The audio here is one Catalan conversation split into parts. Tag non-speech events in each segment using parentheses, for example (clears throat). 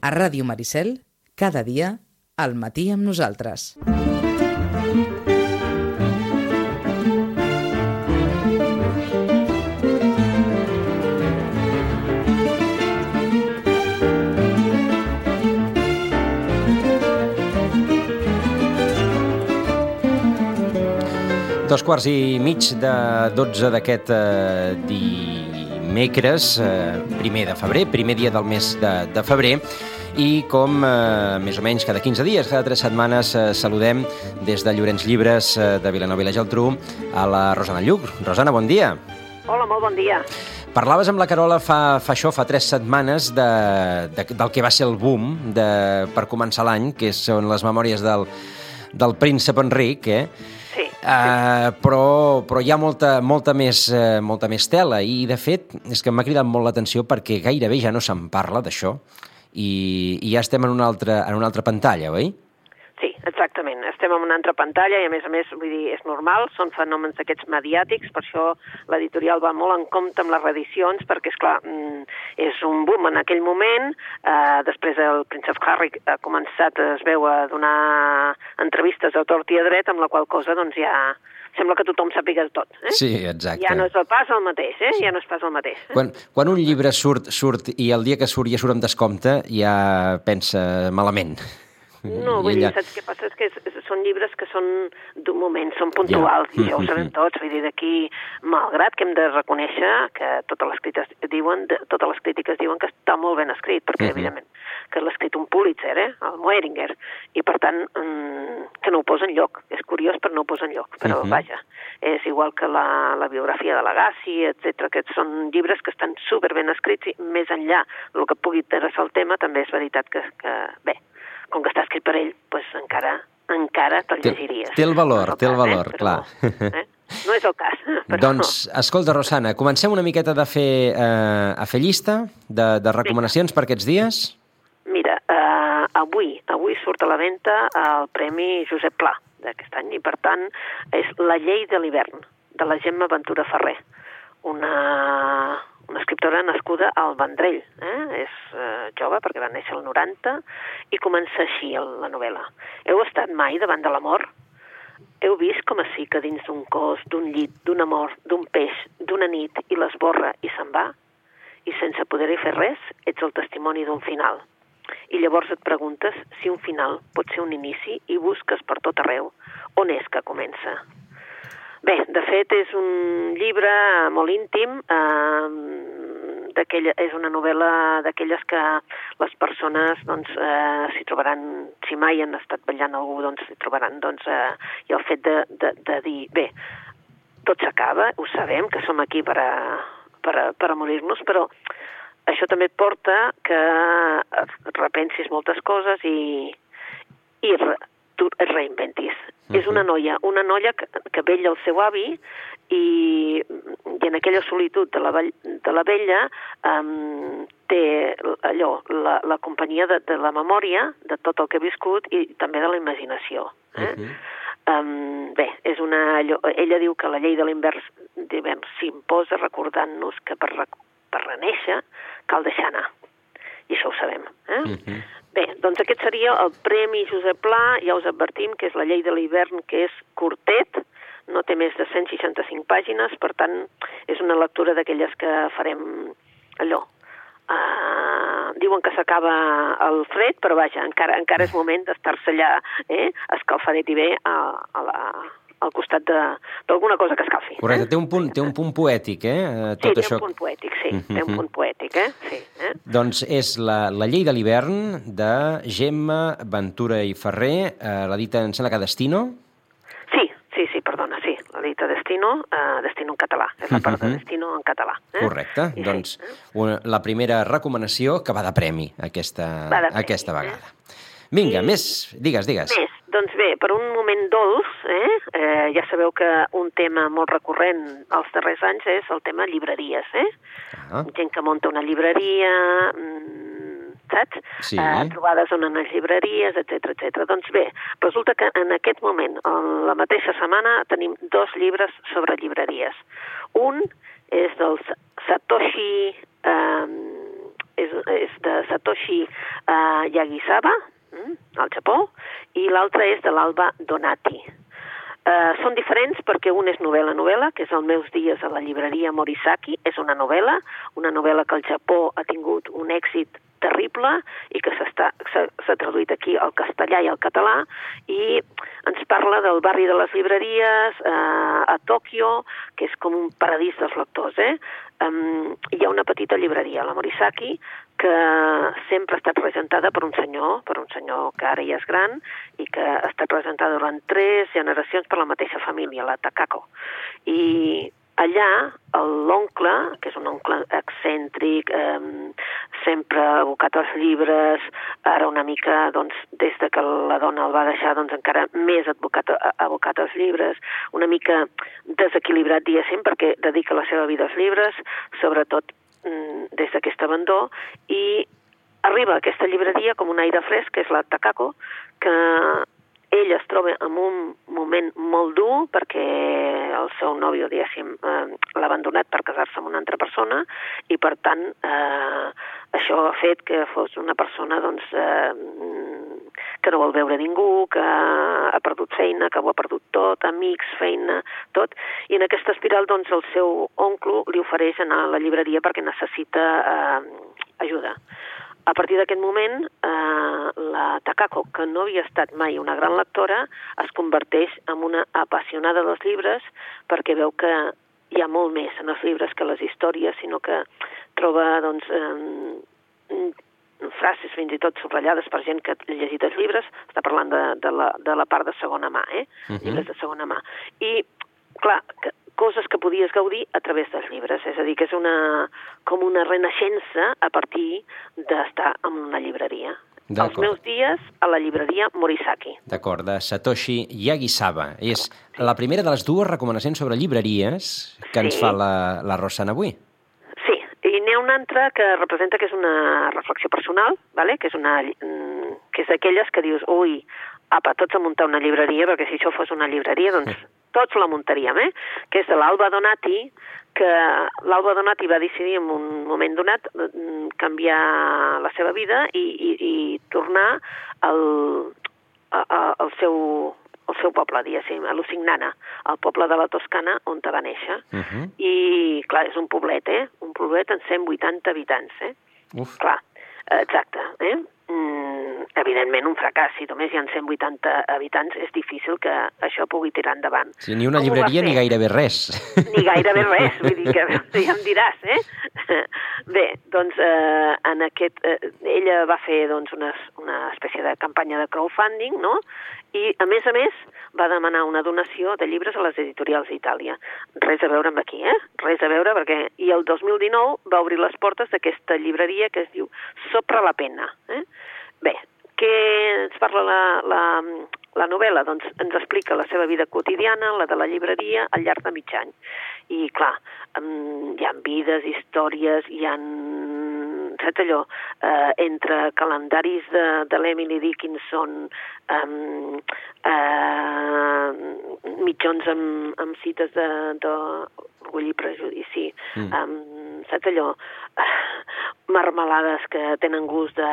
A Ràdio Maricel, cada dia, al matí amb nosaltres. Dos quarts i mig de 12 d'aquest eh, dimecres, eh, primer de febrer, primer dia del mes de, de febrer, i com eh, més o menys cada 15 dies, cada 3 setmanes, eh, saludem des de Llorenç Llibres eh, de Vilanova i la Geltrú a la Rosana Lluc. Rosana, bon dia. Hola, molt bon dia. Parlaves amb la Carola fa, fa això, fa tres setmanes, de, de, del que va ser el boom de, per començar l'any, que són les memòries del, del príncep Enric, eh? Sí. Uh, però, però hi ha molta, molta, més, uh, molta més tela i, de fet, és que m'ha cridat molt l'atenció perquè gairebé ja no se'n parla d'això i, i ja estem en una, altra, en una altra pantalla, oi? Sí, exactament. Estem en una altra pantalla i, a més a més, vull dir, és normal, són fenòmens aquests mediàtics, per això l'editorial va molt en compte amb les reedicions, perquè, és clar, mm, és un boom en aquell moment, eh, després el príncep Harry ha començat, es veu, a donar entrevistes a tort i a dret, amb la qual cosa, doncs, ja sembla que tothom sàpiga tot. Eh? Sí, exacte. Ja no és el pas el mateix, eh? Ja no és pas el mateix. Eh? Quan, quan un llibre surt, surt i el dia que surt ja surt amb descompte, ja pensa malament. No, vull dir, saps què passa? És que és, són llibres que són d'un moment, són puntuals, Ja. i ja ho sabem tots, vull dir, d'aquí, malgrat que hem de reconèixer que totes les crítiques diuen, de, totes les crítiques diuen que està molt ben escrit, perquè, Mhm. evidentment, que l'ha escrit un Pulitzer, eh, el Moeringer, i per tant, mm, que no ho posa enlloc. És curiós, però no ho posa enlloc. Però, Mhm. vaja, és igual que la, la biografia de l'Agassi, etc. Aquests són llibres que estan super ben escrits i més enllà del que pugui interessar el tema, també és veritat que, que bé, com que està escrit per ell, encara te'l Té- llegiries. té el valor, No és té el valor, eh? Però, clar. Eh? No és el cas. (laughs) Però Doncs, escolta, Rosana, comencem una miqueta de fer, eh, a fer llista de, de recomanacions per aquests dies? Mira, eh, avui, avui surt a la venda el Premi Josep Pla d'aquest any i, per tant, és La llei de l'hivern, de la Gemma Ventura Ferrer, una, una escriptora nascuda al Vendrell. Eh? És eh, jove perquè va néixer al 90 i comença així el, la novel·la. Heu estat mai davant de l'amor? Heu vist com es fica dins d'un cos, d'un llit, d'un amor, d'un peix, d'una nit i l'esborra i se'n va? I sense poder-hi fer res, ets el testimoni d'un final. I llavors et preguntes si un final pot ser un inici i busques per tot arreu on és que comença. Bé, de fet, és un llibre molt íntim, eh, és una novel·la d'aquelles que les persones doncs, eh, s'hi trobaran, si mai han estat ballant algú, doncs s'hi trobaran, doncs, eh, i el fet de, de, de dir, bé, tot s'acaba, ho sabem, que som aquí per a, per a, per a morir-nos, però això també porta que repensis moltes coses i, i et reinventis. Uh -huh. És una noia, una noia que, que vella el seu avi i, i en aquella solitud de la, de la vella um, té allò, la, la companyia de, de la memòria, de tot el que ha viscut i també de la imaginació. Eh? Uh -huh. Um, bé, és una, allò, ella diu que la llei de d'hivern s'imposa recordant-nos que per, per reneixer cal deixar anar. I això ho sabem. Eh? Uh -huh. Bé, doncs aquest seria el Premi Josep Pla, ja us advertim que és la llei de l'hivern, que és curtet, no té més de 165 pàgines, per tant, és una lectura d'aquelles que farem allò. Uh, diuen que s'acaba el fred, però vaja, encara, encara és moment d'estar-se allà eh, escalfadet i bé a, a la, al costat de- d'alguna cosa que escalfi. Correcte, eh? té un punt, té un punt poètic, eh? eh, Sí, Tot té això. un punt poètic, sí, té Mhm. un punt poètic, eh? Sí, eh? Doncs és la, la llei de l'hivern de Gemma Ventura i Ferrer, eh, l'edita, em sembla que Destino. Sí, sí, sí, perdona, sí. La dita Destino, uh, Destino en català. És la part de Mhm. Destino en català. Eh? Correcte. I doncs Sí, eh? una, la primera recomanació que va de premi aquesta, Va de premi, aquesta eh? Vinga, I- més, digues, digues. Més, doncs bé, per un moment dolç, eh? eh, ja sabeu que un tema molt recurrent als darrers anys és el tema llibreries, eh? Ah, Gent que munta una llibreria, mm, saps? Sí. Eh, trobades on anar a llibreries, etc etc. Doncs bé, resulta que en aquest moment, en la mateixa setmana, tenim dos llibres sobre llibreries. Un és del Sa- Satoshi... Eh, és és, de Satoshi Yagisawa, mm, al Japó, i l'altre és de l'Alba Donati. Uh, són diferents perquè un és novel·la-novel·la, que és Els meus dies a la llibreria Morisaki, és una novel·la, una novel·la que al Japó ha tingut un èxit terrible i que s'ha traduït aquí al castellà i al català i ens parla del barri de les llibreries eh, a Tòquio, que és com un paradís dels lectors. Eh? Um, hi ha una petita llibreria, la Morisaki, que sempre ha estat regentada per un senyor, per un senyor que ara ja és gran i que ha estat regentada durant tres generacions per la mateixa família, la Takako. I allà l'oncle, que és un oncle excèntric, eh, sempre abocat als llibres, ara una mica, doncs, des de que la dona el va deixar, doncs encara més advocat, abocat als llibres, una mica desequilibrat, diguéssim, perquè dedica la seva vida als llibres, sobretot mm, des d'aquest abandó, i arriba a aquesta llibreria com un aire fresc, que és la Takako, que ell es troba en un moment molt dur perquè el seu nòvio, diguéssim, eh, l'ha abandonat per casar-se amb una altra persona i, per tant, eh, això ha fet que fos una persona doncs, eh, que no vol veure ningú, que ha perdut feina, que ho ha perdut tot, amics, feina, tot, i en aquesta espiral doncs, el seu oncle li ofereix anar a la llibreria perquè necessita eh, ajuda. A partir d'aquest moment, eh, la Takako, que no havia estat mai una gran lectora, es converteix en una apassionada dels llibres perquè veu que hi ha molt més en els llibres que les històries, sinó que troba doncs, eh, frases fins i tot subratllades per gent que ha llegit els llibres, està parlant de, de, la, de la part de segona mà, eh? Uh -huh. llibres de segona mà. I, clar, que, coses que podies gaudir a través dels llibres, és a dir, que és una, com una renaixença a partir d'estar en una llibreria. Els meus dies a la llibreria Morisaki. D'acord, de Satoshi Yagisawa. És la primera de les dues recomanacions sobre llibreries que sí. ens fa la, la Rosana avui. Sí, i n'hi ha una altra que representa que és una reflexió personal, vale? que és una mm, que és d'aquelles que dius, ui, apa, tots a muntar una llibreria, perquè si això fos una llibreria, doncs (laughs) tots la muntaríem, eh? que és de l'Alba Donati, que l'Alba Donati va decidir en un moment donat mm, canviar la seva vida i, i, i tornar al, a, a, al seu al seu poble, diguéssim, a Lusignana, al poble de la Toscana on va néixer. Uh -huh. I, clar, és un poblet, eh? Un poblet amb 180 habitants, eh? Uf. Clar, exacte, eh? mm, evidentment un fracàs. Si només hi ha 180 habitants, és difícil que això pugui tirar endavant. Sí, ni una Com llibreria ni gairebé res. (laughs) Ni gairebé res, vull dir que (laughs) ja em diràs, eh? (laughs) Bé, doncs eh, en aquest, eh, ella va fer doncs, una, una espècie de campanya de crowdfunding, no? I, a més a més, va demanar una donació de llibres a les editorials d'Itàlia. Res a veure amb aquí, eh? Res a veure, perquè... I el 2019 va obrir les portes d'aquesta llibreria que es diu Sopra la pena. Eh? Bé, què ens parla la, la, la novel·la? Doncs ens explica la seva vida quotidiana, la de la llibreria, al llarg de mig any. I, clar, hi ha vides, històries, hi ha saps allò, eh, entre calendaris de, de l'Emily Dickinson, um, eh, mitjons amb, amb cites de, de orgull i prejudici, mm. um, saps allò, uh, marmelades que tenen gust de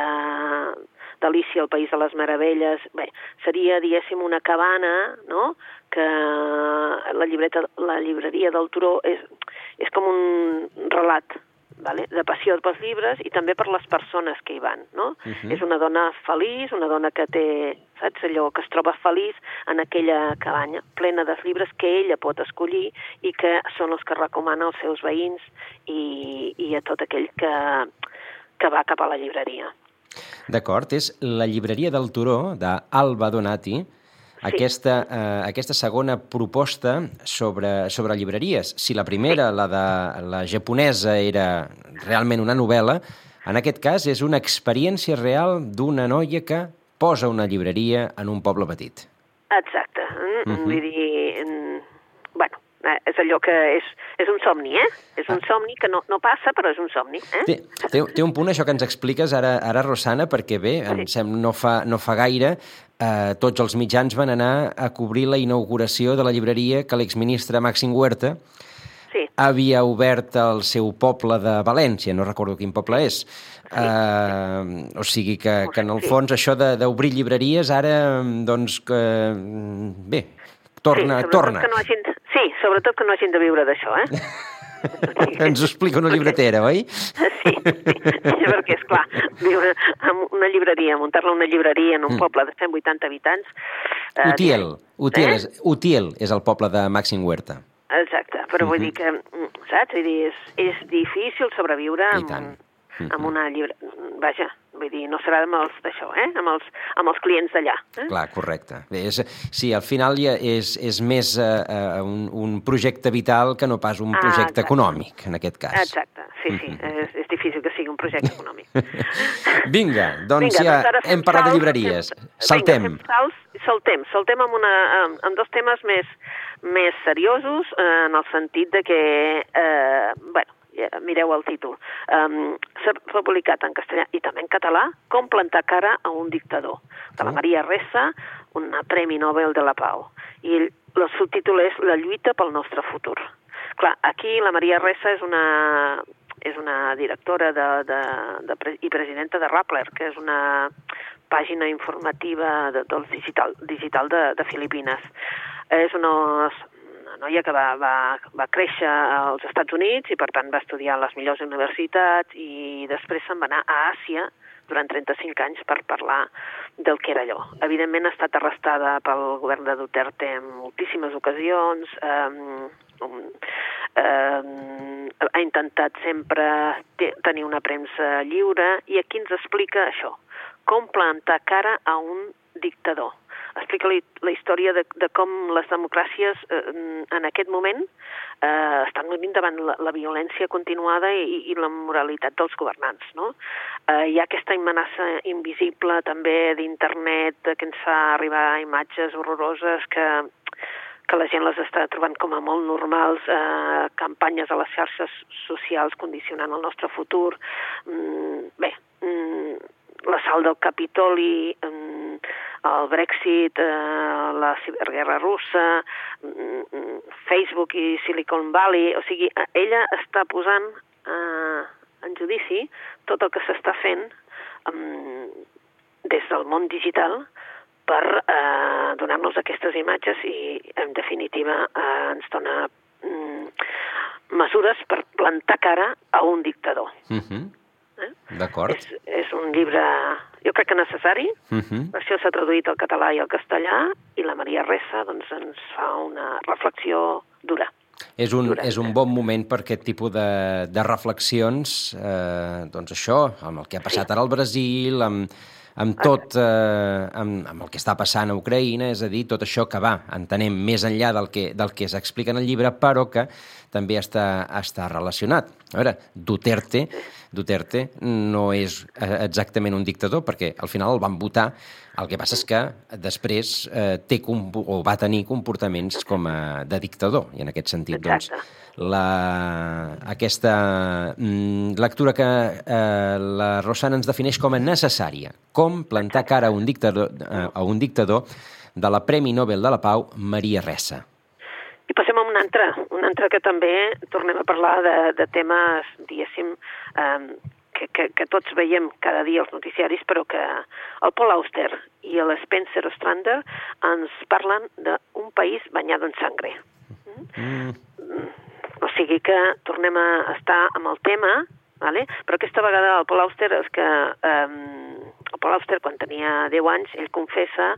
d'Alícia al País de les Meravelles. Bé, seria, diguéssim, una cabana, no?, que la, llibreta, la llibreria del Turó és, és com un relat vale? de passió pels llibres i també per les persones que hi van, no? Uh -huh. És una dona feliç, una dona que té, saps, allò, que es troba feliç en aquella cabanya, plena de llibres que ella pot escollir i que són els que recomana als seus veïns i, i a tot aquell que, que va cap a la llibreria. D'acord, és la llibreria del Turó, d'Alba Donati, sí. aquesta, eh, aquesta segona proposta sobre, sobre llibreries. Si la primera, la de la japonesa, era realment una novel·la, en aquest cas és una experiència real d'una noia que posa una llibreria en un poble petit. Exacte. Mm -hmm. Vull dir, Eh, és allò que és, és un somni, eh? És un ah. somni que no, no passa, però és un somni. Eh? Té, té, té un punt això que ens expliques ara, ara Rosana, perquè bé, sí. em sembla, no fa, no fa gaire eh, tots els mitjans van anar a cobrir la inauguració de la llibreria que l'exministre Màxim Huerta sí. havia obert al seu poble de València, no recordo quin poble és. Uh, o sigui que, que en el Sí. fons això de- d'obrir llibreries ara, doncs, que, bé, torna, sí, torna. Que no hagin, sí, sobretot que no hagin de viure d'això, eh? (laughs) Ens ho explica una llibretera, oi? (laughs) Sí, sí, (laughs) perquè, és clar, viure en una llibreria, muntar-la una llibreria en un Mm. poble de 180 habitants... eh, Utiel, Utiel, Eh? és, Utiel és el poble de Màxim Huerta. Exacte, però vull Mhm. dir que, mm, saps? Vull dir, és, és difícil sobreviure amb, amb una llibre... Vaja, vull dir, no serà amb els d'això, eh? Amb els, amb els clients d'allà. Eh? Clar, correcte. Bé, és, sí, al final ja és, és més eh, eh, un, un projecte vital que no pas un Ah, projecte exacte. econòmic, en aquest cas. Exacte, sí, sí, Mhm. és, és difícil que sigui un projecte econòmic. (laughs) Vinga, doncs Vinga, ja doncs hem parlat de llibreries. fem- Saltem. Vinga, fem salts, saltem, saltem amb, una, amb, amb dos temes més, més seriosos, eh, en el sentit de que, eh, mireu el títol, um, s'ha publicat en castellà i també en català Com plantar cara a un dictador, de la. Maria Ressa, un Premi Nobel de la Pau. I el, el subtítol és La lluita pel nostre futur. Clar, aquí la Maria Ressa és una, és una directora de, de, de, pre- i presidenta de Rappler, que és una pàgina informativa de, del digital, digital de, de Filipines. És una, una noia que va, va, va créixer als Estats Units i, per tant, va estudiar a les millors universitats i després se'n va anar a Àsia durant 35 anys per parlar del que era allò. Evidentment ha estat arrestada pel govern de Duterte en moltíssimes ocasions, eh, eh, ha intentat sempre te tenir una premsa lliure i aquí ens explica això, com plantar cara a un dictador. Explica la, la història de, de com les democràcies eh, en aquest moment eh, estan vivint davant la, la violència continuada i, i la moralitat dels governants. No? Eh, hi ha aquesta amenaça invisible també d'internet que ens fa arribar imatges horroroses que, que la gent les està trobant com a molt normals, eh, campanyes a les xarxes socials condicionant el nostre futur. Mm, bé, mm, l'assalt del Capitoli, mm, el Brexit, eh, la ciberguerra russa, mm, Facebook i Silicon Valley, o sigui, eh, ella està posant eh, en judici tot el que s'està fent um, des del món digital per eh, donar-nos aquestes imatges i, en definitiva, eh, ens dona mm, mesures per plantar cara a un dictador. Uh -huh. Eh? D'acord. És, és un llibre, jo crec que necessari, Uh -huh. per això s'ha traduït al català i al castellà, i la Maria Ressa doncs, ens fa una reflexió dura. És un, Durant- és un bon moment per aquest tipus de, de reflexions, eh, doncs això, amb el que ha passat ara al Brasil, amb, amb tot, eh, amb, amb el que està passant a Ucraïna, és a dir, tot això que va, entenem, més enllà del que, del que s'explica en el llibre, però que també està, està relacionat. A veure, Duterte, Duterte no és eh, exactament un dictador, perquè al final el van votar, el que passa és que després eh, té o va tenir comportaments com a de dictador, i en aquest sentit, doncs, Exacte. la, aquesta mm, lectura que eh, la Rosana ens defineix com a necessària. Com plantar cara a un dictador, eh, a un dictador de la Premi Nobel de la Pau, Maria Ressa. I passem a un altre, un altre que també tornem a parlar de, de temes, diguéssim, eh, que, que, que tots veiem cada dia als noticiaris, però que el Paul Auster i el Spencer Ostrander ens parlen d'un país banyat en sangre. Mm, O sigui que tornem a estar amb el tema, vale? però aquesta vegada el Paul Auster és que eh, el Paul Auster quan tenia 10 anys ell confessa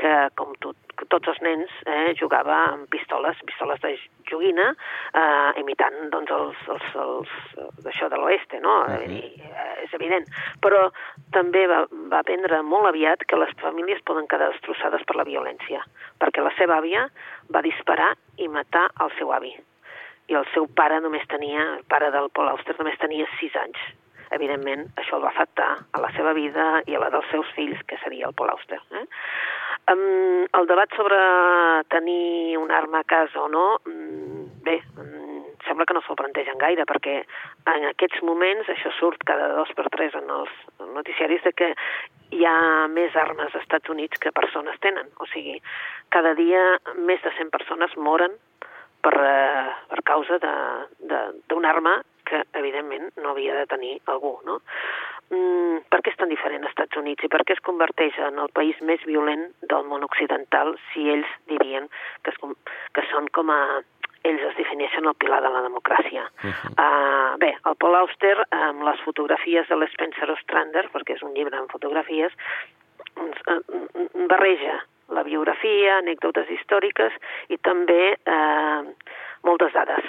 que com tot, tots els nens eh, jugava amb pistoles, pistoles de joguina, eh, imitant doncs, els, els, els, d'això de l'oeste, no? Uh -huh. I, eh, és evident. Però també va, va aprendre molt aviat que les famílies poden quedar destrossades per la violència, perquè la seva àvia va disparar i matar el seu avi i el seu pare només tenia, el pare del Paul Auster només tenia 6 anys. Evidentment, això el va afectar a la seva vida i a la dels seus fills, que seria el Paul Auster. Eh? Um, el debat sobre tenir una arma a casa o no, um, bé, um, sembla que no se'l plantegen gaire, perquè en aquests moments, això surt cada dos per tres en els noticiaris, de que hi ha més armes als Estats Units que persones tenen. O sigui, cada dia més de 100 persones moren per, eh, per causa d'una arma que, evidentment, no havia de tenir algú, no? Mm, per què és tan diferent als Estats Units i per què es converteix en el país més violent del món occidental si ells dirien que, es, que són com a ells es defineixen el pilar de la democràcia. Uh -huh. uh, bé, el Paul Auster, amb les fotografies de l'Spencer Ostrander, perquè és un llibre amb fotografies, barreja la biografia, anècdotes històriques i també eh, moltes dades.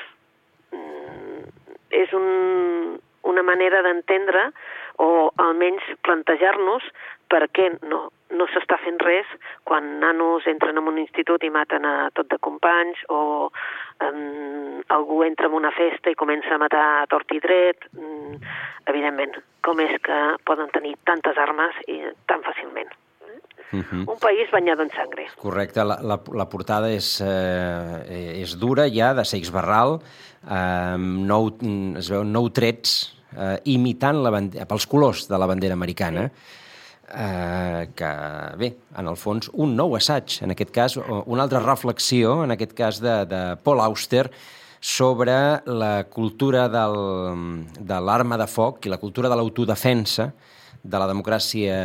És un, una manera d'entendre o almenys plantejar-nos per què no, no s'està fent res quan nanos entren en un institut i maten a tot de companys o um, algú entra en una festa i comença a matar a tort i dret. Um, evidentment, com és que poden tenir tantes armes i tan? Uh -huh. Un país banyat en sangre. Correcte, la, la, la portada és, eh, és dura ja, de Seix Barral, eh, nou, es veuen nou trets eh, imitant la bandera, pels colors de la bandera americana, eh, que, bé, en el fons, un nou assaig, en aquest cas, una altra reflexió, en aquest cas de, de Paul Auster, sobre la cultura del, de l'arma de foc i la cultura de l'autodefensa de la democràcia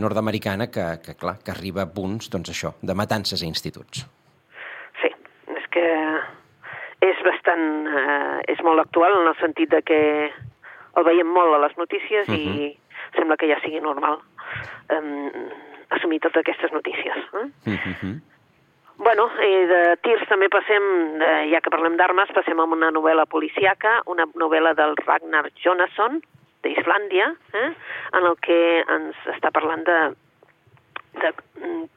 nord-americana que, que, clar, que arriba a punts, doncs això, de matances a instituts. Sí, és que és bastant... Eh, és molt actual en el sentit de que el veiem molt a les notícies uh -huh. i mhm. sembla que ja sigui normal um, assumir totes aquestes notícies. Eh? Uh -huh. Bueno, i de tirs també passem, ja que parlem d'armes, passem a una novel·la policiaca, una novel·la del Ragnar Jonasson, d'Islàndia, eh? en el que ens està parlant de, de... Mm,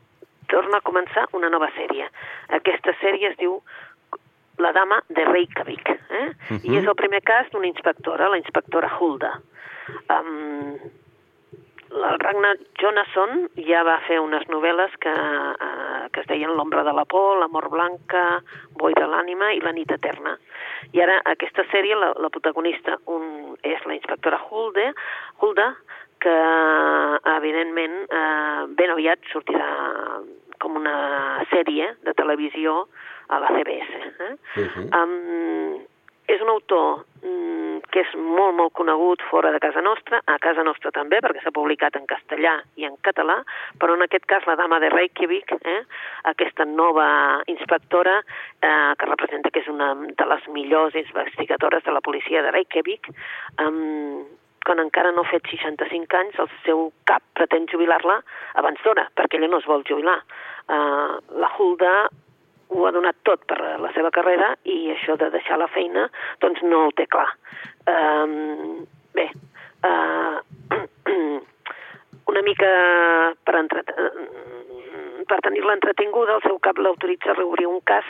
torna a començar una nova sèrie. Aquesta sèrie es diu la dama de Reykjavik. Eh? Uh -huh. I és el primer cas d'una inspectora, la inspectora Hulda. Um, el Ragnar Jonasson ja va fer unes novel·les que, uh, que es deien L'ombra de la por, L'amor blanca, Boi de l'ànima i La nit eterna. I ara aquesta sèrie, la, la protagonista un, és la inspectora Hulde, Hulda, que evidentment eh, ben aviat sortirà com una sèrie de televisió a la CBS. Eh? Uh -huh. um, és un autor um, que és molt, molt conegut fora de casa nostra, a casa nostra també, perquè s'ha publicat en castellà i en català, però en aquest cas la dama de Reykjavik, eh, aquesta nova inspectora eh, que representa que és una de les millors investigadores de la policia de Reykjavik, um, quan encara no ha fet 65 anys, el seu cap pretén jubilar-la abans d'hora, perquè ella no es vol jubilar. Uh, la Hulda ho ha donat tot per la seva carrera i això de deixar la feina doncs no el té clar. Um, bé, uh, (clears throat) una mica per, entre... per tenir-la entretinguda, el seu cap l'autoritza a reobrir un cas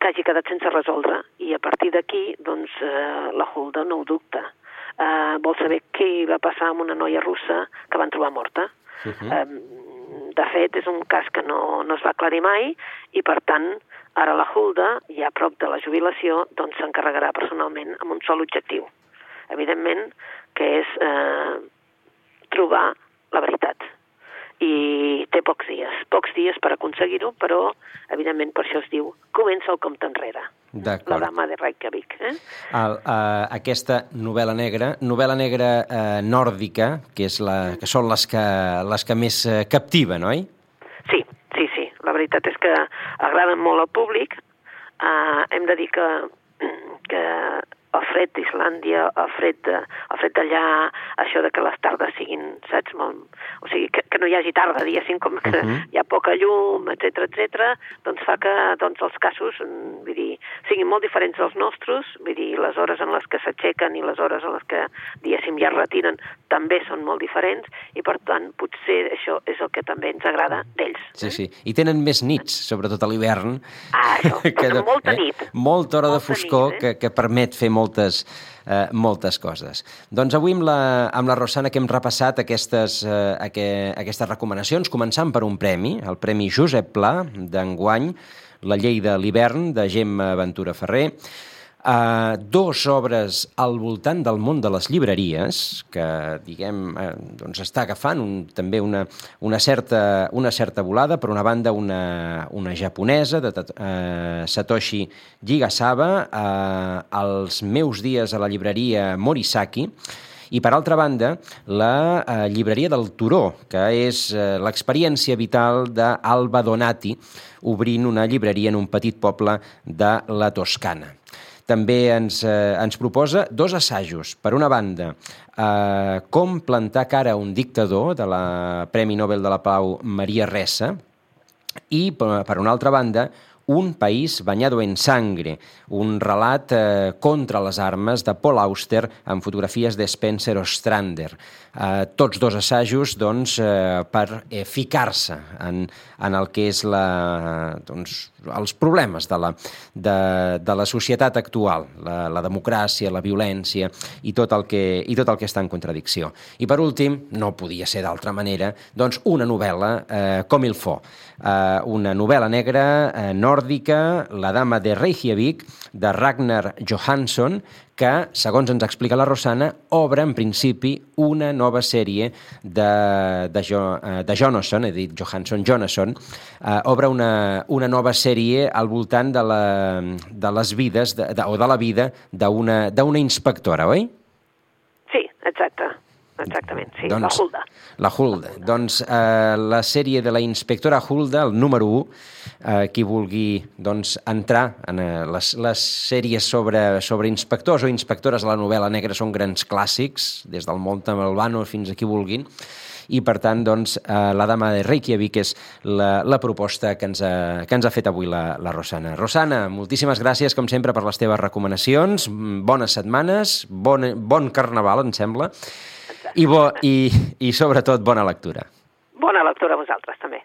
que hagi quedat sense resoldre i a partir d'aquí doncs, uh, la Hulda no ho dubta. Uh, vol saber què va passar amb una noia russa que van trobar morta. Uh -huh. um, de fet, és un cas que no, no es va aclarir mai i, per tant, ara la Hulda, ja a prop de la jubilació, doncs s'encarregarà personalment amb un sol objectiu. Evidentment, que és eh, trobar la veritat. I té pocs dies, pocs dies per aconseguir-ho, però, evidentment, per això es diu comença el compte enrere la dama de Reykjavik. Eh? El, uh, aquesta novel·la negra, novel·la negra uh, nòrdica, que, és la, que són les que, les que més uh, captiven, oi? Sí, sí, sí. La veritat és que agraden molt al públic. Uh, hem de dir que, que el fred d'Islàndia, el fred de, el fred d'allà, això de que les tardes siguin, saps, molt, o sigui, que, que no hi hagi tarda, diguéssim, com que uh mhm. -huh. hi ha poca llum, etc etc, doncs fa que doncs, els casos, mm, vull dir, siguin molt diferents dels nostres, vull dir, les hores en les que s'aixequen i les hores en les que, diguéssim, ja retiren, també són molt diferents, i per tant, potser això és el que també ens agrada d'ells. Sí, eh? sí, i tenen més nits, sobretot a l'hivern. Ah, això, (laughs) que, de, molta eh? nit. Molta hora molta de foscor nit, eh? que, que permet fer molt moltes, eh, moltes coses. Doncs avui amb la, amb la Rosana que hem repassat aquestes, eh, aqu aquestes recomanacions, començant per un premi, el Premi Josep Pla d'enguany, la llei de l'hivern de Gemma Ventura Ferrer, Uh, dos obres al voltant del món de les llibreries, que, diguem, uh, doncs està agafant un, també una, una, certa, una certa volada. Per una banda, una, una japonesa, de uh, Satoshi Gigasawa, uh, Els meus dies a la llibreria Morisaki, i, per altra banda, la eh, llibreria del Turó, que és eh, l'experiència vital d'Alba Donati, obrint una llibreria en un petit poble de la Toscana també ens, eh, ens proposa dos assajos. Per una banda, eh, com plantar cara a un dictador de la Premi Nobel de la Pau Maria Ressa i, per una altra banda, un país banyado en sangre, un relat eh, contra les armes de Paul Auster amb fotografies de Spencer Ostrander. Eh, tots dos assajos doncs, eh, per eh, ficar-se en, en el que és la, doncs, els problemes de la, de, de la societat actual, la, la democràcia, la violència i tot, el que, i tot el que està en contradicció. I per últim, no podia ser d'altra manera, doncs una novel·la eh, com il fo, eh, una novel·la negra eh, nòrdica, La dama de Reykjavik, de Ragnar Johansson, que, segons ens explica la Rosana, obre en principi una nova sèrie de, de, jo, eh, de Jonasson, he dit Johansson, Jonasson, eh, obre una, una nova sèrie al voltant de, la, de les vides, de, de, o de la vida d'una inspectora, oi? Sí, exacte exactament, sí, doncs, la Hulda. La Hulda. Doncs eh, la sèrie de la inspectora Hulda, el número 1, eh, qui vulgui doncs, entrar en eh, les, les sèries sobre, sobre inspectors o inspectores de la novel·la negra són grans clàssics, des del Montalbano fins a qui vulguin, i per tant doncs, eh, la dama de Reykjavik és la, la proposta que ens, ha, que ens ha fet avui la, la Rosana. Rosana, moltíssimes gràcies com sempre per les teves recomanacions, bones setmanes, bon, bon carnaval em sembla, i, bo, i, i sobretot bona lectura. Bona lectura a vosaltres també.